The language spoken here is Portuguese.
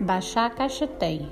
Baixar a caixa tem.